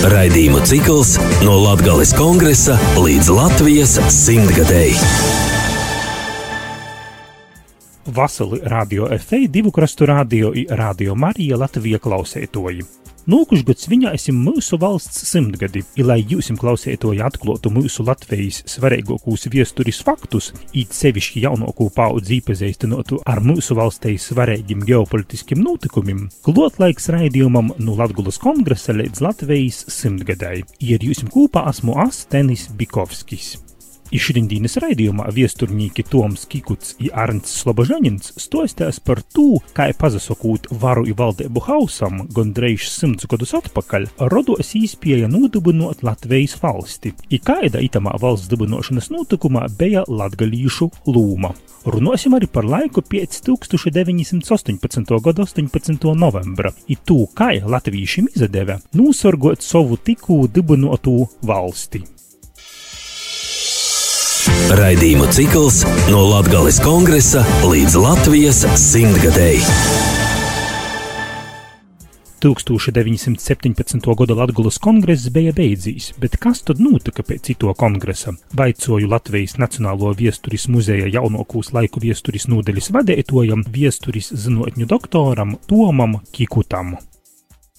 Raidījumu cikls no Latvijas kongresa līdz Latvijas simtgadēji. Vasali radio FA, divu krastu radio, radio Marija Latvija klausētoji. Nākošgads viņa esam mūsu valsts simtgadi, i lai jūs klausētoji atklātu mūsu Latvijas svarīgākos vēstures faktus, it sevišķi jaunāko paudzi iepazīstinātu ar mūsu valstī svarīgiem ģeopolitiskiem notikumiem, klot laiks raidījumam no Latgulas kongresa līdz Latvijas simtgadai. Ir jūs kopā esmu Astenis Bikovskis. Išrindīnas raidījumā viesturnīki Toms Kikuts un Arnts Slobožanins stostās par to, kā pazasakūt varu i valdību hausam gandrīz simts gadus atpakaļ, rodos īspēja nodibinot Latvijas valsti, i kāda itamā valsts dibinošanas notikumā bija latgalīšu lūma. Runāsim arī par laiku pēc 1918. gada 18. novembra, i to, kā latviešiem izdevē nosargot savu tikko dibinotu valsti. Raidījumu cikls no Latvijas kongresa līdz Latvijas simtgadēji. 1917. gada Latvijas kongress bija beidzis, bet kas tad notika pēc cito kongresa? Vaicoju Latvijas Nacionālo viesturis muzeja jaunākos laiku viesturis nodeļas vadītājam, viesturis zinātņu doktoram Tomam Kikutam.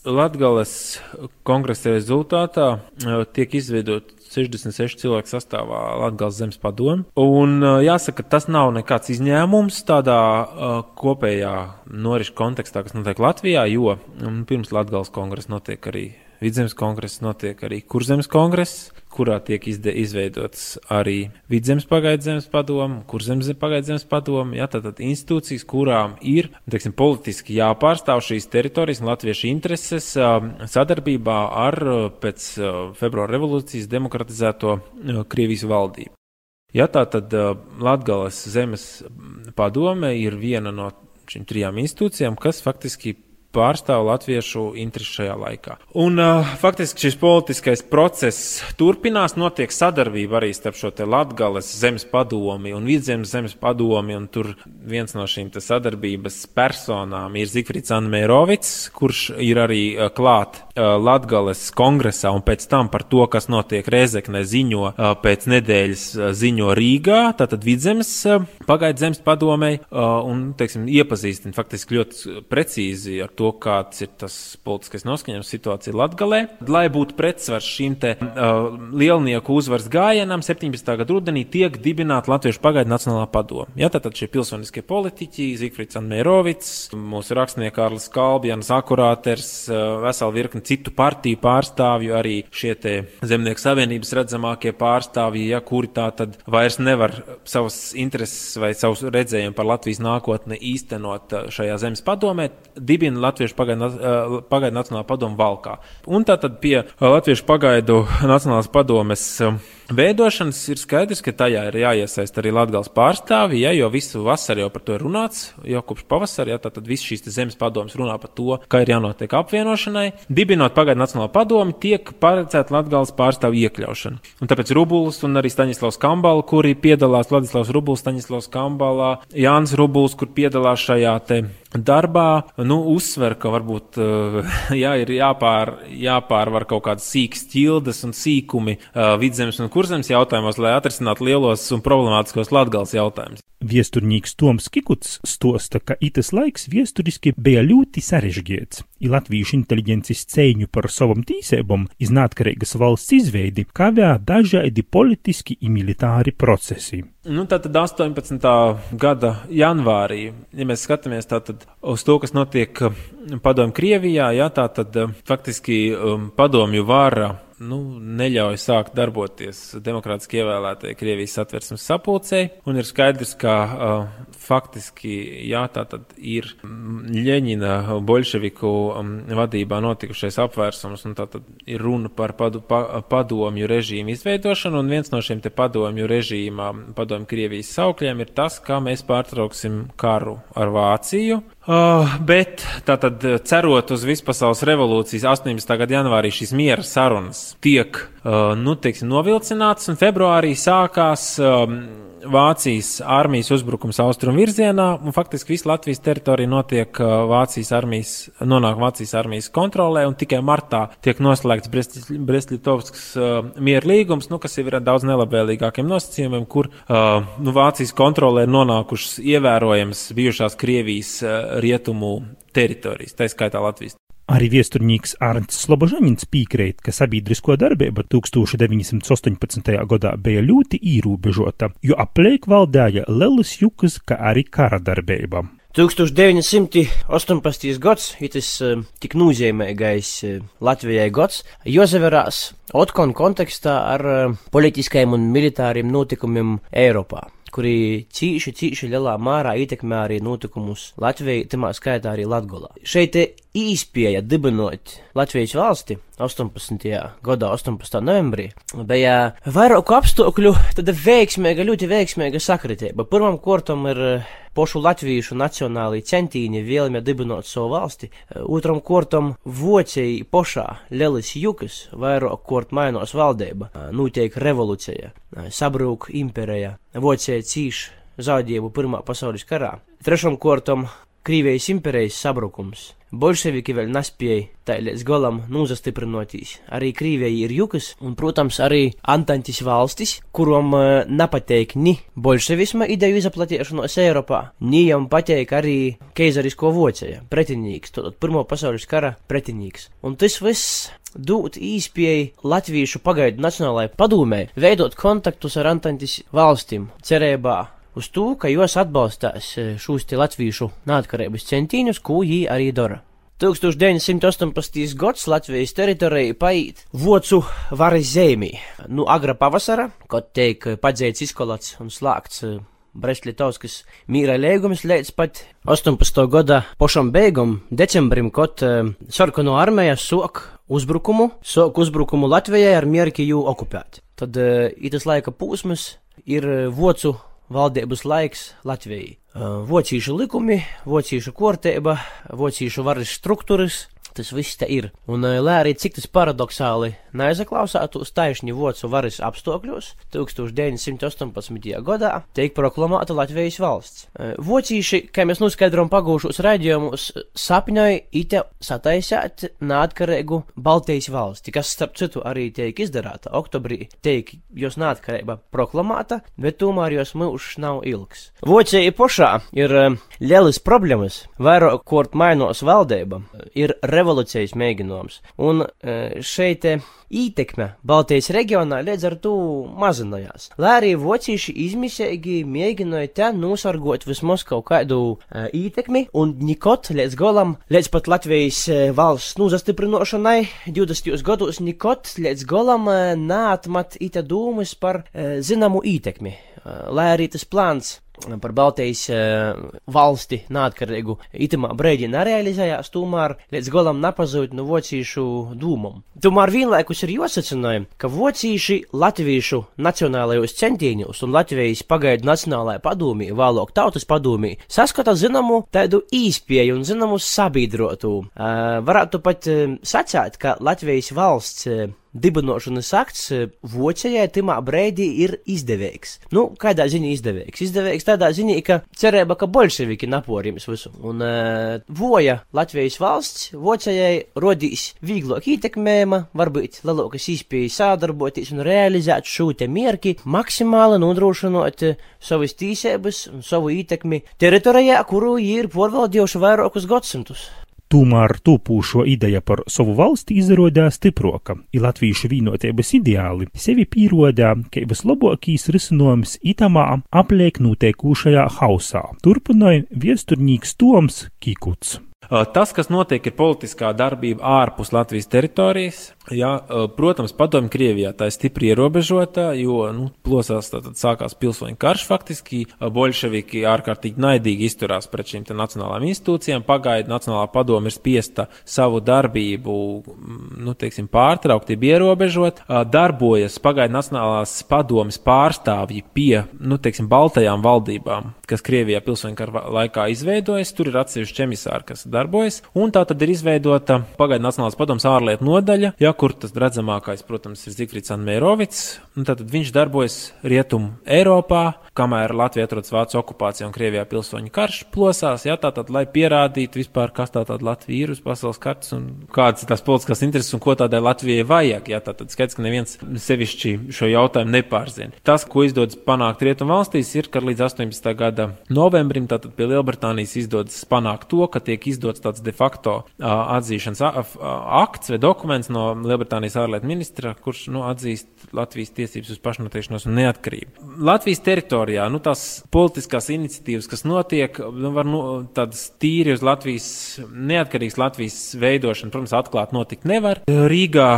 Latvijas kongresa rezultātā eh, tiek izveidot 66 cilvēku sastāvā Latvijas zemes padomu. Un jāsaka, tas nav nekāds izņēmums tādā uh, kopējā norišu kontekstā, kas notiek Latvijā, jo um, pirms Latvijas kongresa notiek arī Vidzemes kongress, notiek arī Kurzemes kongress, kurā tiek izde, izveidots arī Vidzemes pagaidzemes padomu, Kurzemes pagaidzemes padomu, jā, tātad institūcijas, kurām ir, teiksim, politiski jāpārstāv šīs teritorijas un latviešu intereses sadarbībā ar pēc februāra revolūcijas demokratizēto Krievijas valdību. Ja tā tad Latgales zemes padome ir viena no šīm trijām institūcijām, kas faktiski pārstāv latviešu interesi šajā laikā. Un uh, faktiski šis politiskais process turpinās, notiek sadarbība arī starp šo te Latgales zemes padomi un Vidzemes zemes padomi, un tur viens no šīm sadarbības personām ir Zigfrids Anmērovics, kurš ir arī uh, klāt uh, Latgales kongresā, un pēc tam par to, kas notiek Rezekne ziņo uh, pēc nedēļas uh, ziņo Rīgā, tātad Vidzemes uh, pagaidu zemes padomei, uh, un, teiksim, iepazīstina faktiski ļoti precīzi ar to, to, kāds ir tas politiskais noskaņojums situācija Latgalē. Lai būtu pretsvars šīm te uh, lielnieku uzvaras gājienam, 17. gada rudenī tiek dibināta Latviešu pagaidu Nacionālā padoma. Ja, tātad šie pilsoniskie politiķi, Zigfrids Anmērovics, mūsu rakstnieks Kārlis Kalbjans, Akurāters, uh, vesela virkni citu partiju pārstāvju, arī šie te Zemnieku savienības redzamākie pārstāvji, ja, kuri tā tad vairs nevar savas intereses vai savus redzējumu par Latvijas nākotni īstenot uh, šajā zemes padomē, dibina Latviešu pagaidu, uh, pagaidu Nacionālā padoma valkā. Un tātad pie uh, Latviešu pagaidu Nacionālās padomes um, veidošanas ir skaidrs, ka tajā ir jāiesaist arī Latvijas pārstāvji, ja, jo visu vasaru jau par to ir runāts, jau kopš pavasara, ja tad viss šīs zemes padomas runā par to, ka ir jānotiek apvienošanai. Dibinot pagaidu Nacionālo padomu, tiek paredzēta Latvijas pārstāvju iekļaušana. Un tāpēc Rubuls un arī Staņislavs Kambala, kuri piedalās Vladislavs Rubuls, Staņislavs Kambalā, Jānis Rubuls, kur piedalās šajā te darbā, nu, uzsver, ka varbūt jā, ir jāpār, jāpārvar kaut kādas sīkas ķildes un sīkumi uh, vidzemes un kurzemes jautājumos, lai atrisinātu lielos un problemātiskos latgals jautājumus. Viesturnīgs Toms Kikuts stosta, ka itas laiks viesturiski bija ļoti sarežģīts, i latviešu inteliģences cēņu par savam tīsēbam iz neatkarīgas valsts izveidi kavē dažādi politiski un militāri procesi. Nu, tātad 18. gada janvārī, ja mēs skatāmies uz to, kas notiek padomju Krievijā, jā, tā tad faktiski um, padomju vara nu, neļauj sākt darboties demokrātiski ievēlētajai Krievijas satversmes sapulcei. Un ir skaidrs, ka uh, faktiski jā, tā tad ir Ļeņina bolševiku um, vadībā notikušais apvērsums, un tā tad ir runa par padu, pa, padomju režīmu izveidošanu, un viens no šiem te padomju režīmā, padomju Krievijas saukļiem ir tas, kā mēs pārtrauksim karu ar Vāciju Uh, bet tātad, cerot uz vispasaules revolūcijas 18. gada janvārī, šīs miera sarunas tiek uh, nu, teiksim, novilcinātas, un februārī sākās um, Vācijas armijas uzbrukums austrumu virzienā, un faktiski visa Latvijas teritorija notiek uh, Vācijas armijas, nonāk Vācijas armijas kontrolē, un tikai martā tiek noslēgts Brest-Litovskas uh, miera līgums, nu, kas ir ar daudz nelabvēlīgākiem nosacījumiem, kur uh, nu, Vācijas kontrolē nonākušas ievērojams bijušās Krievijas uh, rietumu teritorijas, tā skaitā Latvijas. Arī viesturnieks Arnts Slobožaņins piekrīt, ka sabiedrisko darbība 1918. gadā bija ļoti ierobežota, jo apliek valdēja lielas jukas, kā arī kara darbība. 1918. gads ir tas uh, tik nozīmīgais uh, Latvijai gads, jo zaverās Otkon kontekstā ar uh, politiskajiem un militāriem notikumiem Eiropā kuri cīši, cīši lielā mērā ietekmē arī notikumus Latvijā, tamā skaitā arī Latgolā. Šeit īspēja dibinot Latvijas valsti 18. gadā, 18. novembrī, bija vairāku apstākļu, tad veiksmīga, ļoti veiksmīga sakritība. Pirmam kortam ir pošu latviešu nacionālī centīņi vēlme dibinot savu valsti, otram kortam vocēji pošā lielis jukas, vairāk kort mainos valdība, notiek revolūcija, sabrūk imperija, vocēji cīš zaudējumu Pirmā pasaules karā. Trešam kortam Krīvijas imperijas sabrukums. Bolševiki vēl nespēja tā līdz galam nozastiprinoties. Arī Krīvija ir jukas, un, protams, arī Antantis valstis, kuram uh, nepateik ni bolševisma ideju izplatīšanos Eiropā, ni jam pateik arī keizarisko vocija, pretinīgs, tātad Pirmo pasaules kara pretinīgs. Un tas viss dot īspēju Latviešu pagaidu Nacionālajai padomē, veidot kontaktus ar Antantis valstīm, cerībā uz to, ka jūs atbalstās e, šos te latviešu neatkarības centīņus, ko jī arī dara. 1918. gads Latvijas teritorijā paiet Vocu varas zemī. Nu, agra pavasara, kad tiek padzēts izkolats un slēgts e, Brest-Litovskas mīra lēgums līdz pat 18. gada pašam beigam, decembrim, kad uh, sarkano armija sok uzbrukumu, sok uzbrukumu Latvijai ar mierki jū okupēt. Tad uh, itas laika pūsmas ir Vocu valdības laiks Latvijai. Vocīšu likumi, vocīšu kortēba, vocīšu varas struktūras, tas viss te ir. Un, lai arī cik tas paradoxāli neaizaklausātos taisni vocu varas apstākļos, 1918. gadā tiek proklamēta Latvijas valsts. Vocīši, kā mēs noskaidrojam pagūšos raidījumus, sapņoja ite sataisēt neatkarīgu Baltijas valsti, kas, starp citu, arī tiek izdarāta. Oktobrī tiek jos neatkarība proklamēta, bet tomēr jos mūžs nav ilgs. Vocēji pošā ir lielas problēmas, vairāk kort mainos valdība, ir revolūcijas mēģinājums, un šeit ietekme Baltijas reģionā līdz ar to mazinājās. Lai arī vocīši izmisīgi mēģināja te nosargot vismaz kaut kādu uh, ietekmi, un nikot līdz galam, līdz pat Latvijas uh, valsts nozastiprinošanai 20. gados, nikot līdz galam uh, neatmat ite dūmus par uh, zināmu ietekmi. Uh, lai arī tas plāns par Baltijas uh, valsti neatkarīgu itamā brīdī nerealizējās, tomēr līdz galam nepazūd no vocīšu dūmam. Tomēr vienlaikus ir jāsacināja, ka vocīši latviešu nacionālajos centieņos un Latvijas pagaidu nacionālajā padomī, vēlāk tautas padomī, saskata zināmu tādu īspēju un zināmu sabiedrotu. Uh, varētu pat uh, sacēt, ka Latvijas valsts dibinošanas akts vocējai timā brīdī ir izdevīgs. Nu, kādā ziņā izdevīgs? Izdevīgs tādā ziņā, ka cerība, ka bolševiki naporims visu. Un uh, voja Latvijas valsts vocējai rodīs vieglāk ietekmējama, varbūt lielākas īspējas sādarboties un realizēt šo te mierki, maksimāli nodrošinot savas tīsības un savu ietekmi teritorijā, kuru ir porvaldījuši vairākus gadsimtus. Tomēr tūpūšo ideja par savu valsti izrādījā stiproka, ir latviešu vienotības ideāli sevi pierodā, ka vislabākais risinājums itamā apliek notiekušajā hausā. Turpināja viesturnīgs Toms Kikuts. Tas, kas notiek, ir politiskā darbība ārpus Latvijas teritorijas. Jā, protams, padomju Krievijā tā ir stipri ierobežota, jo nu, plosās tātad sākās pilsoņu karš faktiski. Bolševiki ārkārtīgi naidīgi izturās pret šīm nacionālām institūcijām. Pagaidu Nacionālā padoma ir spiesta savu darbību nu, teiksim, pārtraukt, ierobežot. Darbojas pagaidu Nacionālās padomas pārstāvji pie nu, teiksim, baltajām valdībām, kas Krievijā pilsoņu kara laikā izveidojas. Tur ir atsevišķi emisāri, kas darbojas. Un tā tad ir izveidota pagaidu Nacionālās padomas ārlietu nodaļa. Jā, kur tas redzamākais, protams, ir Zikfrits Anmērovics. Tad viņš darbojas Rietumu Eiropā, kamēr Latvija atrodas Vācu okupācijā un Krievijā pilsoņu karš plosās. Jā, tātad, lai pierādītu vispār, kas tā tāda Latvija ir uz pasaules kartes un kādas ir tās politiskās intereses un ko tādai Latvijai vajag. Jā, tātad skaidrs, ka neviens sevišķi šo jautājumu nepārzina. Tas, ko izdodas panākt Rietumu valstīs, ir, ka līdz 18. gada novembrim, tātad pie Lielbritānijas izdodas panākt to, ka tiek izdots tāds de facto atzīšanas akts vai dokuments no Lielbritānijas ārlietu ministra, kurš nu, atzīst Latvijas tiesības uz pašnoteikšanos un neatkarību. Latvijas teritorijā nu, tās politiskās iniciatīvas, kas notiek, nu, var nu, tādas tīri uz Latvijas, neatkarīgas Latvijas veidošanu, protams, atklāt notikt nevar. Rīgā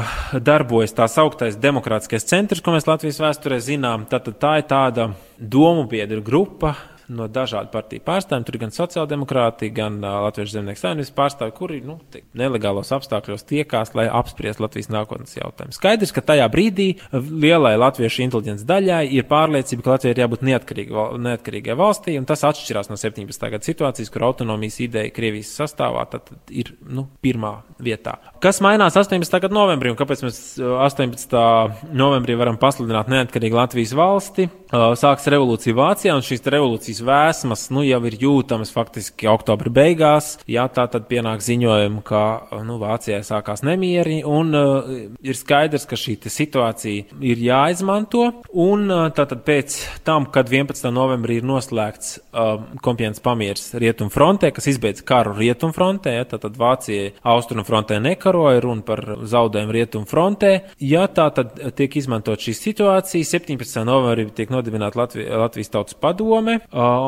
darbojas tā sauktais demokrātiskais centrs, ko mēs Latvijas vēsturē zinām. Tātad tā ir tāda domu biedru grupa, no dažādu partiju pārstāvjiem. Tur ir gan sociāldemokrāti, gan uh, Latvijas zemnieku saimnības pārstāvji, kuri nu, nelegālos apstākļos tiekās, lai apspriestu Latvijas nākotnes jautājumus. Skaidrs, ka tajā brīdī lielai latviešu inteliģences daļai ir pārliecība, ka Latvija ir jābūt neatkarīga, neatkarīgai valstī, un tas atšķirās no 17. gada situācijas, kur autonomijas ideja Krievijas sastāvā tad ir nu, pirmā vietā. Kas mainās 18. gada novembrī, un kāpēc mēs 18. novembrī varam pasludināt neatkarīgu Latvijas valsti? Sāks revolūcija Vācijā, un šīs revolūcijas vēsmas nu, jau ir jūtamas faktiski oktobra beigās. Jā, tā tad pienāk ziņojumi, ka nu, Vācijai sākās nemieri, un uh, ir skaidrs, ka šī situācija ir jāizmanto. Un uh, tātad pēc tam, kad 11. novembrī ir noslēgts uh, kompiens pamieris Rietumfrontē, kas izbeidz karu Rietumfrontē, ja, tātad Vācija Austrumfrontē nekaroja, runa par zaudējumu Rietumfrontē. Ja tā tad tiek izmantot šī situācija, 17. novembrī tiek nodibināta Latvi Latvijas Tautas padome,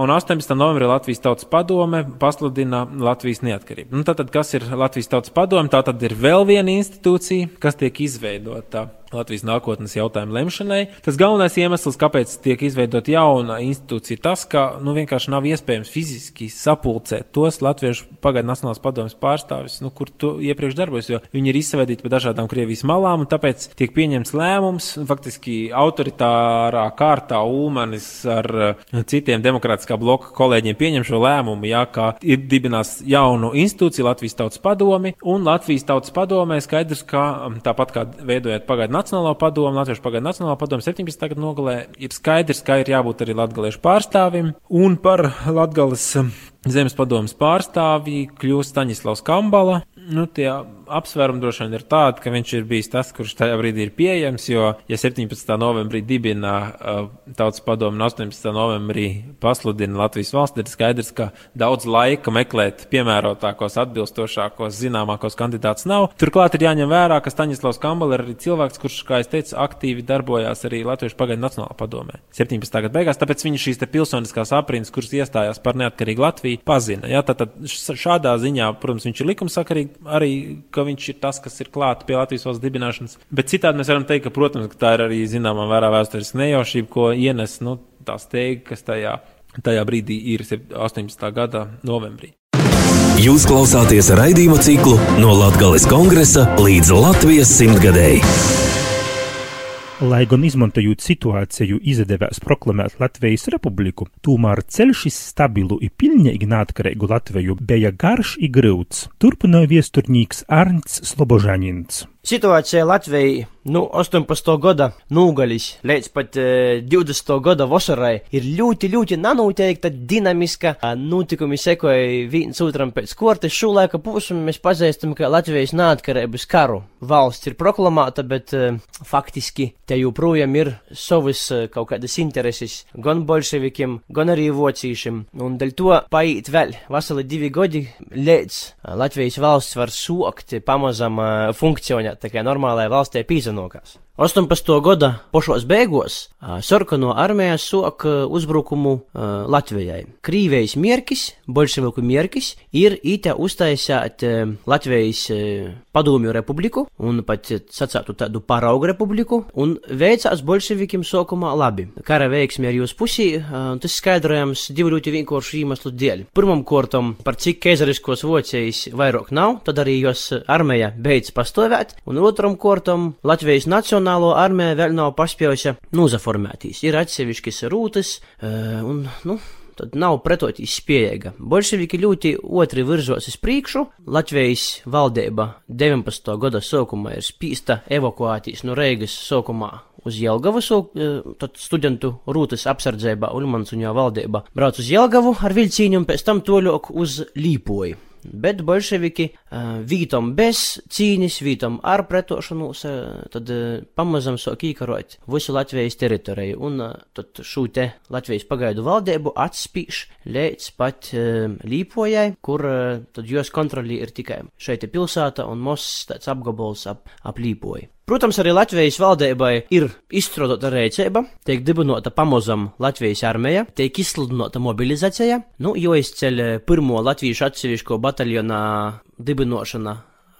un 18. novembrī Latvijas Tautas padome pasludina Latvijas neatkarību. Nu, tātad, kas ir Latvijas Tautas padome? Tā tad ir vēl viena institūcija, kas tiek izveidota Latvijas nākotnes jautājumu lemšanai. Tas galvenais iemesls, kāpēc tiek izveidota jauna institūcija, ir tas, ka nu, vienkārši nav iespējams fiziski sapulcēt tos latviešu pagaidu Nacionālās padomjas pārstāvis, nu, kur tu iepriekš darbojas, jo viņi ir izsveidīti pa dažādām Krievijas malām, un tāpēc tiek pieņemts lēmums, faktiski autoritārā kārtā Ulmanis ar uh, citiem demokrātiskā bloka kolēģiem pieņem šo lēmumu, jā, ka ir dibinās jaunu institūciju Latvijas tautas padomi, un Latvijas tautas padomē skaidrs, ka um, tāpat kā veidojot pagaidu Nacionālo padomu, Latviešu pagaidu Nacionālo padomu 17. gadu nogalē, ir skaidrs, ka ir jābūt arī latgaliešu pārstāvim. Un par Latgales zemes padomas pārstāvji kļūst Staņislavs Kambala. Nu, tie apsvērumi droši vien ir tādi, ka viņš ir bijis tas, kurš tajā brīdī ir pieejams, jo, ja 17. novembrī dibina uh, Tautas padomu un 18. novembrī pasludina Latvijas valsts, ir skaidrs, ka daudz laika meklēt piemērotākos, atbilstošākos, zināmākos kandidātus nav. Turklāt ir jāņem vērā, ka Staņislavs Kambala ir arī cilvēks, kurš, kā es teicu, aktīvi darbojās arī Latviešu pagaidu Nacionālā padomē 17. gada beigās, tāpēc viņš šīs pilsoniskās aprindas, kuras iestājās par neatkarīgu Latviju, pazina. Ja? Tātad šādā ziņā, protams, viņš ir likumsakarīgi arī ka viņš ir tas, kas ir klāts pie Latvijas valsts dibināšanas. Bet citādi mēs varam teikt, ka, protams, ka tā ir arī zināmā mērā vēsturiska nejaušība, ko ienes nu, tā steiga, kas tajā, tajā brīdī ir 18. gada novembrī. Jūs klausāties raidījumu ciklu no Latvijas kongresa līdz Latvijas simtgadēji. Lai gan izmantojot situāciju izdevās proklamēt Latvijas republiku, tomēr ceļš uz stabilu un pilnīgi neatkarīgu Latviju bija garš un grūts, turpināja viesturnieks Arnts Slobožanins. Situācija Latvijai nu, 18. gada nūgalis līdz pat e, 20. gada vasarai ir ļoti, ļoti nenoteikta, dinamiska. Notikumi sekoja viens otram pēc kortes. Šo laika posmu mēs pazīstam, ka Latvijas neatkarības karu valsts ir proklamēta, bet e, faktiski te joprojām ir savas e, kaut kādas intereses gan bolševikiem, gan arī vocīšiem. Un dēļ to paiet vēl veseli divi gadi, līdz Latvijas valsts var sokt pamazam funkcionēt tā kā normālajai valstī pīzanokās. 18. gada pašos beigās sarkano armija sok uzbrukumu Latvijai. Krīvijas mierkis, bolševiku mierkis ir īte uztaisēt Latvijas padomju republiku un pat sacātu tādu paraugu republiku un veicās bolševikim sokumā labi. Kara veiksmi ar jūsu pusī, tas skaidrojams divu ļoti vienkāršu iemeslu dēļ. Pirmam kortam, par cik keizariskos vocējs vairāk nav, tad arī jos armija beidz pastāvēt, un otram kortam Latvijas nacionālo armija vēl nav paspējusi nozaformētīs. Ir atsevišķas rūtas, un, nu, tad nav pretotīs spējīga. Bolševiki ļoti otri virzos uz priekšu, Latvijas valdība 19. gada sākumā ir spīsta evakuētīs no Reigas sākumā uz Jelgavu, so, tad studentu rūtas apsardzībā Ulmans un jau valdība brauc uz Jelgavu ar vilcīņu un pēc tam toļok uz Līpoju. Bet bolševiki uh, vītom bez cīņas, vītom ar pretošanos, uh, tad uh, pamazam sāk īkarot visu Latvijas teritoriju, un uh, tad šo te Latvijas pagaidu valdību atspīš līdz pat uh, Līpojai, kur uh, tad jos kontrolī ir tikai šeit pilsēta un mos tāds apgabals ap, ap Līpoju. Protams, arī Latvijas valdībai ir izstrādāta rēcība, tiek dibināta pamazam Latvijas armija, tiek izsludināta mobilizācija, nu, jo izceļ pirmo Latvijas atsevišķo bataljonā dibināšana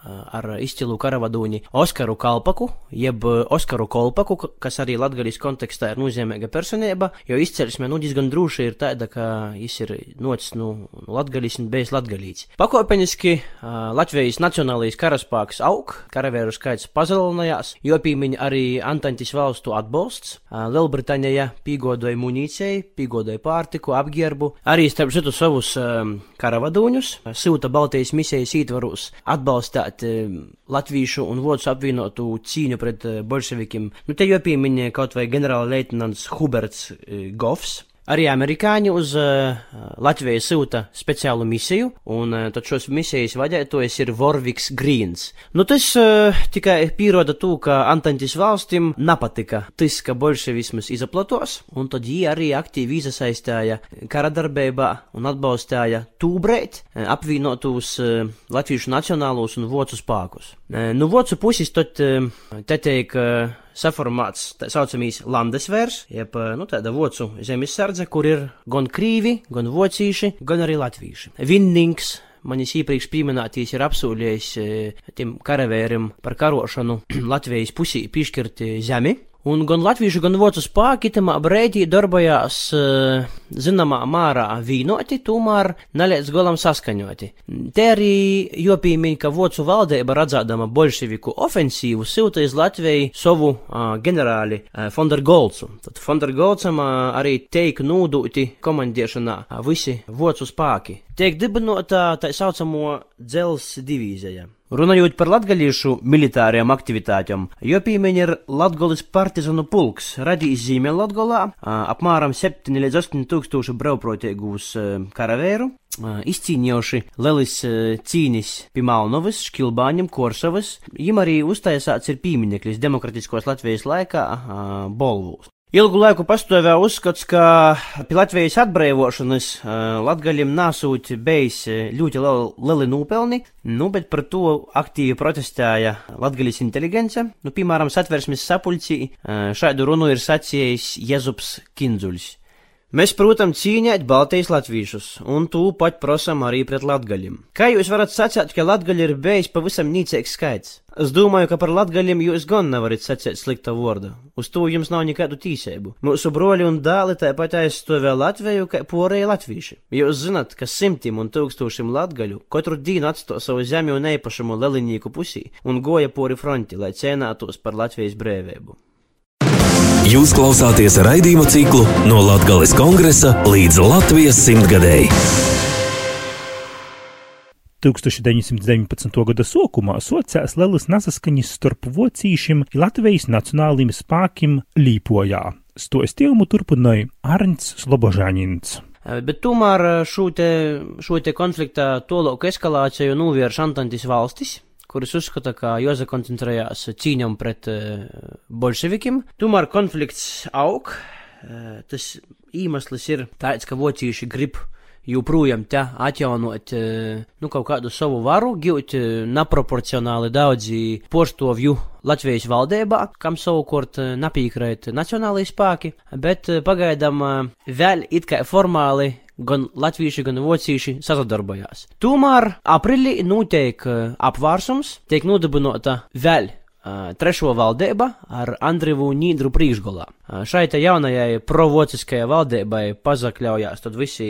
ar izcilu karavadūņi Oskaru Kalpaku, jeb Oskaru Kolpaku, kas arī latgaļas kontekstā ir nozīmīga personība, jo izcelsme nu diezgan drūši ir tāda, ka viņš ir nocis nu, nu latgaļas un bijis latgaļīts. Pakopeniski Latvijas nacionālais karaspāks aug, karavēru skaits pazelinājās, jo pīmiņa arī Antantis valstu atbalsts, Lielbritānija pīgodoja munīcijai, pīgodoja pārtiku, apģērbu, arī starp citu savus karavadūņus, sūta Baltijas misijas ītvarus atbalstāt pret eh, latviešu un vācu apvienotu cīņu pret eh, bolševikiem. Nu, te jau pieminēja kaut vai ģenerāla leitnants Huberts eh, Goffs, Arī amerikāņi uz uh, Latviju sūta speciālu misiju, un uh, tad šos misijas vadītājs ir Vorviks Grīns. Nu, tas uh, tikai pieroda to, ka Antantis valstīm nepatika tas, ka bolševisms izaplatos, un tad viņi arī aktīvi iesaistīja kara darbībā un atbalstīja tūbrēt uh, apvienotus uh, Latviešu nacionālos un vocu spēkus. Uh, nu, vocu puses tad uh, te teik. Uh, saformāts tā saucamīs landesvērs, jeb nu, tāda vocu zemesardze, kur ir gan krīvi, gan vocīši, gan arī latvīši. Vinnings manis iepriekš pieminētīs ir apsūļējis tiem karavēriem par karošanu Latvijas pusī piešķirti zemi, Un gan latviešu, gan vācu spēki tamā brīdī darbojās uh, zināmā mērā vīnoti, tomēr neliec golam saskaņoti. Te arī jopīmiņ, ka vācu valdība redzēdama bolševiku ofensīvu silta iz Latviju savu uh, ģenerāli uh, Fondergolcu. Tad Fondergolcam uh, arī teik nūdūti komandiešanā visi vācu spēki. Tiek dibinota tā saucamo dzels divīzija. Runājot par latgalīšu militārajām aktivitātēm, jo pīmeņi ir Latgolis partizanu pulks, radījis zīmē Latgolā, apmēram 7 līdz 8 tūkstoši brauprotīgus karavēru, izcīnījuši Lelis cīnis pie Malnovas, Škilbāņam, Korsavas, viņam arī uztaisāts ir pīmineklis demokratiskos Latvijas laikā Bolvūs. Ilgu laiku pastāvēja uzskats, ka pie Latvijas atbrīvošanas uh, latgaļiem nesūt bijis ļoti lieli nopelni, nu, bet par to aktīvi protestēja latgaļas inteligence. Nu, piemēram, satversmes sapulcī uh, šādu runu ir sacījis Jezups Kindzuļs. Mēs, protams, cīņēt Baltijas latviešus, un tū pat prasam arī pret latgaļiem. Kā jūs varat sacīt, ka latgaļi ir bijis pavisam nīcīgs skaits? Es domāju, ka par latgaļiem jūs gan nevarat sacīt slikta vārda. Uz to jums nav nekādu tīsību. Mūsu broļi un dēli tāpat aizstāvē Latviju, kā porēji latvieši. Jūs zināt, ka simtiem un tūkstošiem latgaļu katru dienu atstāja savu zemi un eipašumu lelinīku pusī un goja pori fronti, lai cēnātos par Latvijas brēvību. Jūs klausāties raidījuma ciklu no Latvijas kongresa līdz Latvijas simtgadēji. 1919. gada sākumā sociālās lielas nesaskaņas starp vocīšiem Latvijas nacionālajiem spēkiem Līpojā. Stostījumu turpināja Arnts Slobožāņins. Bet tomēr šo te, šo te konflikta tolāku eskalāciju novērš Antantis valstis, kuras uzskata, ka jāsakoncentrējās cīņām pret uh, bolševikiem. Tomēr konflikts aug. Uh, tas iemesls ir tāds, ka vocīši grib joprojām te atjaunot uh, nu, kaut kādu savu varu, gūt neproporcionāli daudzi postovju Latvijas valdībā, kam savukārt napīkrēt nacionālajie spēki, bet pagaidām vēl it kā formāli gan latvieši, gan vocīši sazadarbojās. Tomēr aprīlī notiek apvārsums, tiek nodibināta vēl trešo valdība ar Andrivu Nīdru priekšgalā. Šai te jaunajai provociskajai valdībai pazakļaujās tad visi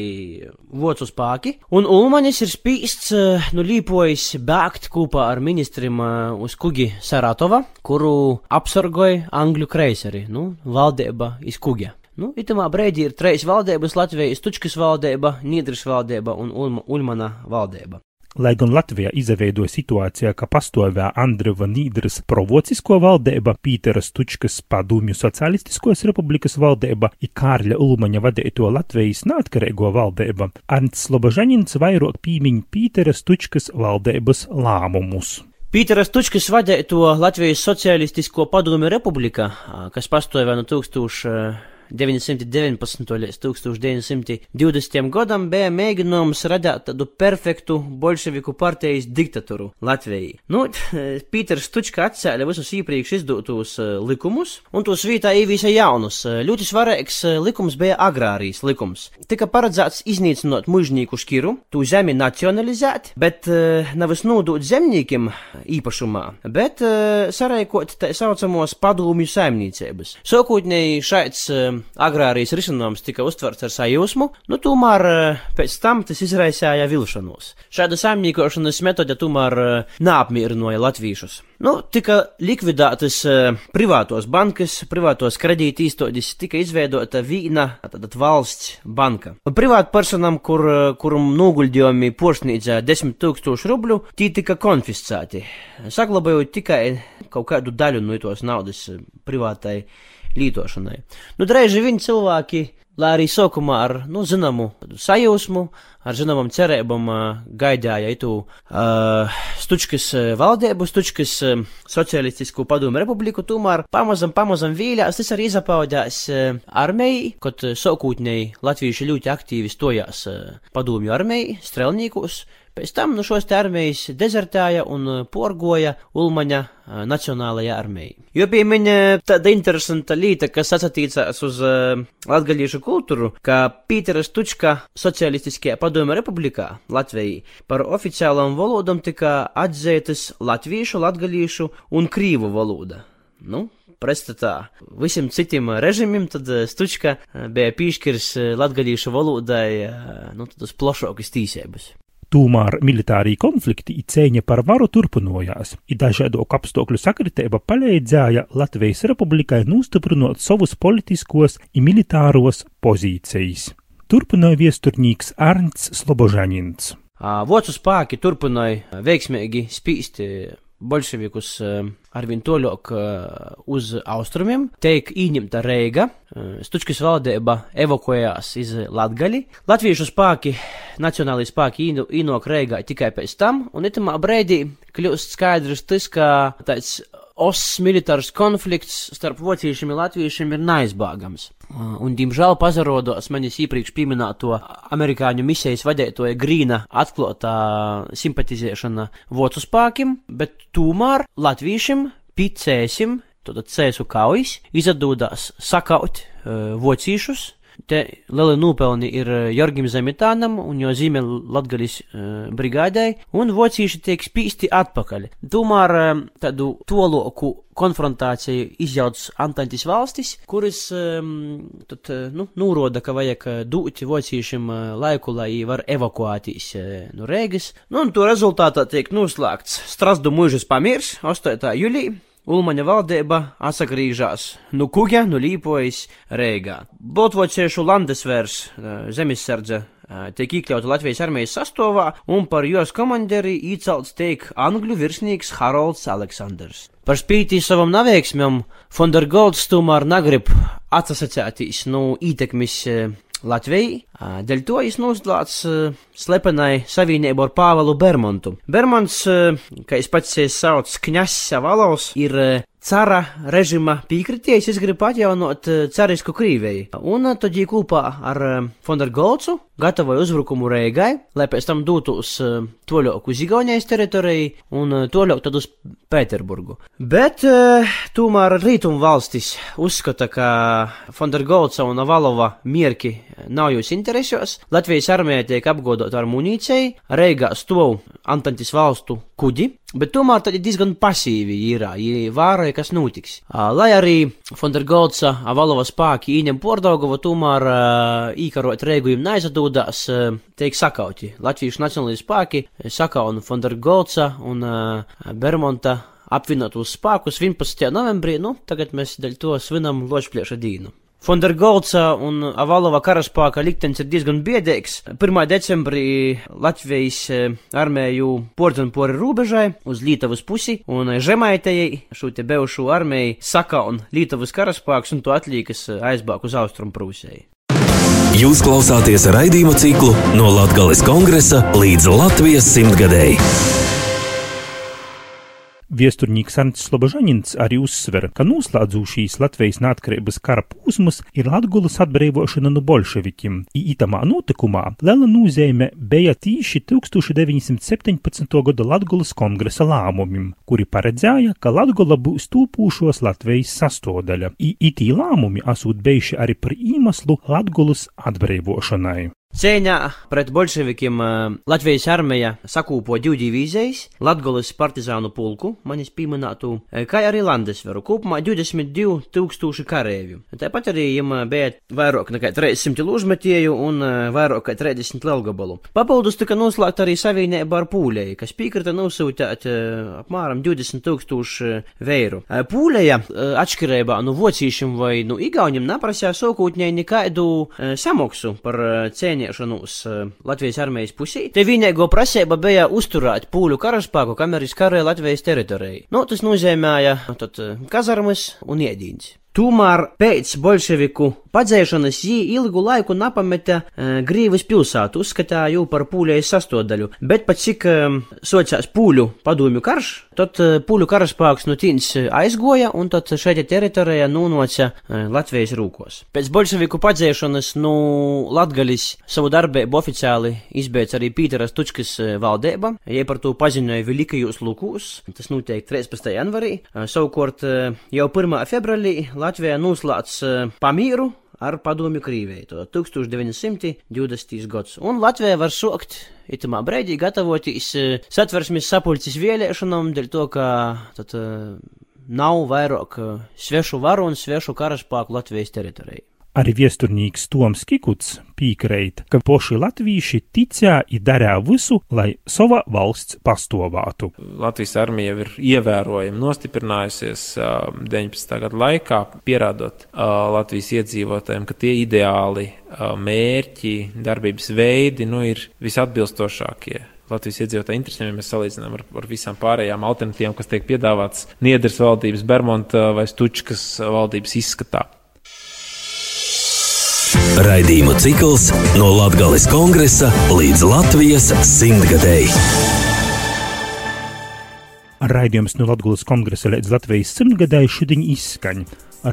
vocu spāki, un Ulmanis ir spīsts, nu līpojas bēgt kopā ar ministrim uz kugi Saratova, kuru apsargoja Angļu kreiseri, nu, valdība iz kuģa. Nu, itamā brīdī ir trīs valdības - Latvijas Tučkas valdība, Nīdras valdība un Ulma, Ulmana valdība. Lai gan Latvijā izveidoja situācijā, ka pastāvē Andreva Nīdras provocisko valdība, Pīteras Tučkas padomju socialistiskos republikas valdība un Kārļa Ulmaņa vadīto Latvijas neatkarīgo valdība, Ants Slobožanins vairāk pīmiņ Pīteras Tučkas valdības lēmumus. Pīteras Tučkas vadīto Latvijas Socialistisko padomju republika, kas pastāvē no 1000. 919. līdz 1920. gadam bija mēģinājums radīt tādu perfektu bolševiku partijas diktatūru Latvijai. Nu, Pīters Tučka atcēla visus iepriekš izdotos likumus, un tos vietā ievīsa jaunus. Ļoti svarīgs likums bija agrārijas likums. Tika paredzēts iznīcinot mužnieku škiru, tu zemi nacionalizēt, bet nevis nodot zemniekiem īpašumā, bet sareikot tā saucamos padomju saimniecības. Sākotnēji šāds agrārijas risinājums tika uztverts ar sajūsmu, nu tomēr eh, pēc tam tas izraisīja vilšanos. Šāda saimniekošanas metode tomēr eh, neapmierināja latviešus. Nu, tika likvidētas uh, privātos bankas, privātos kredīti īstoģis, tika izveidota vīna, tātad valsts banka. Privātpersonam, kur, kuram noguldījumi porsnīdza 10 tūkstošu rubļu, tī tika konfiscēti, saglabājot tikai kaut kādu daļu no tos naudas privātai lietošanai. Nu, drēži viņi cilvēki, lai arī sākumā ar, nu, zināmu sajūsmu, ar zināmam cerībam gaidīja itu uh, Stučkas valdību, Stučkas socialistisko padomu republiku, tomēr pamazam, pamazam vīļās, tas arī izapaudās armijai, kad sākotnēji latvieši ļoti aktīvi stojās padomju armijai, strelnīkos, Pēc tam nu, šos armijas dezertēja un porgoja Ulmaņa Nacionālajā armijā. Jo piemiņa tāda interesanta lieta, kas atsatīcās uz uh, latgaļiešu kultūru, ka Pīteras Tučka Socialistiskajā padomju republikā Latvijā par oficiālām valodām tika atzītas latviešu, latgaļiešu un krīvu valoda. Nu, pretstatā visiem citiem režīmiem, tad Stučka bija piešķirs latgaļiešu valodai nu, plašākas tīsības. Tūmēr militārī konflikti i cīņa par varu turpinājās, i dažādu apstākļu sakritība palīdzēja Latvijas republikai nostiprinot savus politiskos un militāros pozīcijas. Turpināja viesturnīgs Ernsts Slobožanins. Vācu spēki turpināja veiksmīgi spīst bolševikus arvien toļok uz austrumiem, teik īņemta Reiga, Stučkas valdība evakuējās iz Latgali, latviešu spēki, nacionālajie spēki īnok Reigā tikai pēc tam, un itamā brēdī kļūst skaidrs tas, ka tāds os militārs konflikts starp vāciešiem un latviešiem ir neaizbāgams. Un, diemžēl, pazarodos manis iepriekš pieminēto amerikāņu misijas vadītoja Grīna atklātā simpatizēšana vācu spēkiem, bet tomēr latviešiem picēsim, tad cēsu kaujas, izdodās sakaut uh, vāciešus, Te lieli nopelni ir eh, Jorgim Zemitānam un jo zīmē Latgalis uh, brigādai, un vocīši tiek spīsti atpakaļ. Tomēr uh, tādu toloku konfrontāciju izjauc Antantis valstis, kuras um, tad, nu, nūroda, ka vajag dūt vocīšiem laiku, lai var evakuētīs uh, no Rēgas. Nu, un to rezultātā tiek noslēgts Strasdu mūžas pamirs 8. jūlijā. Ulmaņa valdība atsagrīžās nu kuģa, nu līpojas Rēgā. Boltvociešu landesvērs zemesardze tiek iekļauta Latvijas armijas sastāvā, un par jos komanderi īcelts tiek angļu virsnieks Harolds Aleksandrs. Par spīti savam neveiksmam, Fondergolds tomēr negrib atsasacētīs no nu, ietekmes Latvijai, dēļ to viņš noslēdz slepenai savienību ar Pāvelu Bermontu. Bermons, kā es pats sauc, Kņass Savalovs, ir cara režima piekritējis, es gribu atjaunot carisku Krīvēju. Un tad viņi kopā ar Fondergolcu gatavoja uzbrukumu Reigai, lai pēc tam dotos toļok uz Igaunijas teritoriju un toļok tad uz Pēterburgu. Bet tomēr rītumu valstis uzskata, ka Fondergolca un Avalova mierki nav jūs interesos. Latvijas armija tiek apgodota ar munīciju, Reigā stov Antantis valstu kuģi, bet tomēr tad ir diezgan pasīvi ir, ja vāroja, kas notiks. Lai arī Fondergolca Avalova spāki ieņem Pordogovu, tomēr īkarot Reigu jums neizadūdās, tiek sakauti. Latvijas nacionālajie spāki sakauna Fondergolca un Bermonta apvienotos spēkus 11. novembrī, nu, tagad mēs dēļ to svinam Lošplieša dīnu. Fondergolca un Avalova karaspēka liktenis ir diezgan biedīgs. 1. decembrī Latvijas armēju pordzina pori robežai uz Lītavas pusi, un Žemaitējai šo te bejušo armēju saka un Lītavas karaspēks, un to atlīkas aizbāk uz Austrum Prūsēji. Jūs klausāties raidījuma ciklu no Latgales kongresa līdz Latvijas simtgadēji. Viesturnieks Arnsts Slobožaņins arī uzsver, ka noslēdzušīs Latvijas neatkarības kara posms ir Latgulas atbrīvošana no bolševikiem. Ītamā notikumā liela nozīme bija tīši 1917. gada Latgulas kongresa lēmumim, kuri paredzēja, ka Latgula būs tūpūšos Latvijas sastodaļa. Itī lēmumi esot bijuši arī par iemeslu Latgulas atbrīvošanai. Cīņā pret bolševikiem Latvijas armija sakūpo divu divīzijas, Latgolas partizānu pulku, manis pieminētu, kā arī Landesveru, kopumā 22 tūkstoši karēvju. Tāpat arī viņam bija vairāk nekā 300 lūžmetēju un vairāk kā 30 lielgabalu. Papildus tika noslēgta arī savienība ar Pūlēju, kas piekrita nosūtīt apmēram 20 tūkstoši veiru. Pūlēja atšķirībā no vocīšiem vai no igauņiem neprasīja sokūtņai nekādu samaksu par cēņu cīnīšanos Latvijas armijas pusī. Te vienīgo prasība bija uzturēt pūļu karaspēku, kamēr izkarēja Latvijas teritoriju. Nu, tas nozīmēja tad kazarmas un iedīns. Tomēr pēc bolševiku padzēšanas jī ilgu laiku napameta e, Grīvas pilsētu, uzskatīja jau par pūļējas sastāvdaļu, bet pat cik e, sociās pūļu padomju karš, tad e, pūļu karaspēks no tīns aizgoja, un tad šeit teritorijā nūnoca e, Latvijas rūkos. Pēc bolševiku padzēšanas no Latgalis savu darbību oficiāli izbeidz arī Pīteras Tučkas valdība, jie par to paziņoja Velikajos lūkos, tas notiek 13. janvarī, e, savukārt e, jau 1. februārī Latvijā noslēdz pamīru ar padomju Krīvēju, to 1920. gads. Un Latvija var sokt itamā brīdī gatavoties satversmes sapulces vēlēšanām, dēļ to, ka tad nav vairāk svešu varu un svešu karaspēku Latvijas teritorijai. Arī viesturnīgs Toms Kikuts pīkreit, ka poši latvīši ticā i darā visu, lai sova valsts pastovātu. Latvijas armija ir ievērojami nostiprinājusies uh, 19. gadu laikā, pierādot Latvijas iedzīvotājiem, ka tie ideāli mērķi, darbības veidi nu, ir visatbilstošākie. Latvijas iedzīvotāju interesēm, ja mēs salīdzinām ar, ar visām pārējām alternatīvām, kas tiek piedāvātas Niedras valdības, Bermuda vai Stučkas valdības izskatā. Raidījumu cikls no Latgales kongresa līdz Latvijas simtgadēji. Raidījums no Latgulas kongresa līdz Latvijas simtgadēji šodien izskaņ.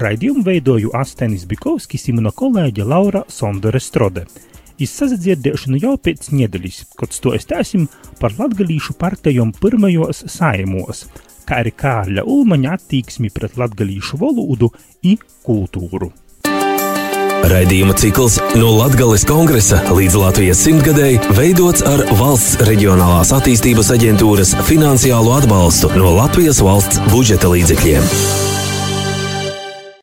Raidījumu veidoju Astenis Bikovskis un kolēģe Laura Sondore Strode. Izsadzirdēšanu jau pēc nedēļas, kad stostāsim par latgalīšu partijām pirmajos saimos, kā arī Kārļa Ulmaņa attieksmi pret latgalīšu valodu un kultūru. Raidījuma cikls no Latgales kongresa līdz Latvijas simtgadēji veidots ar valsts reģionālās attīstības aģentūras finansiālo atbalstu no Latvijas valsts budžeta līdzekļiem.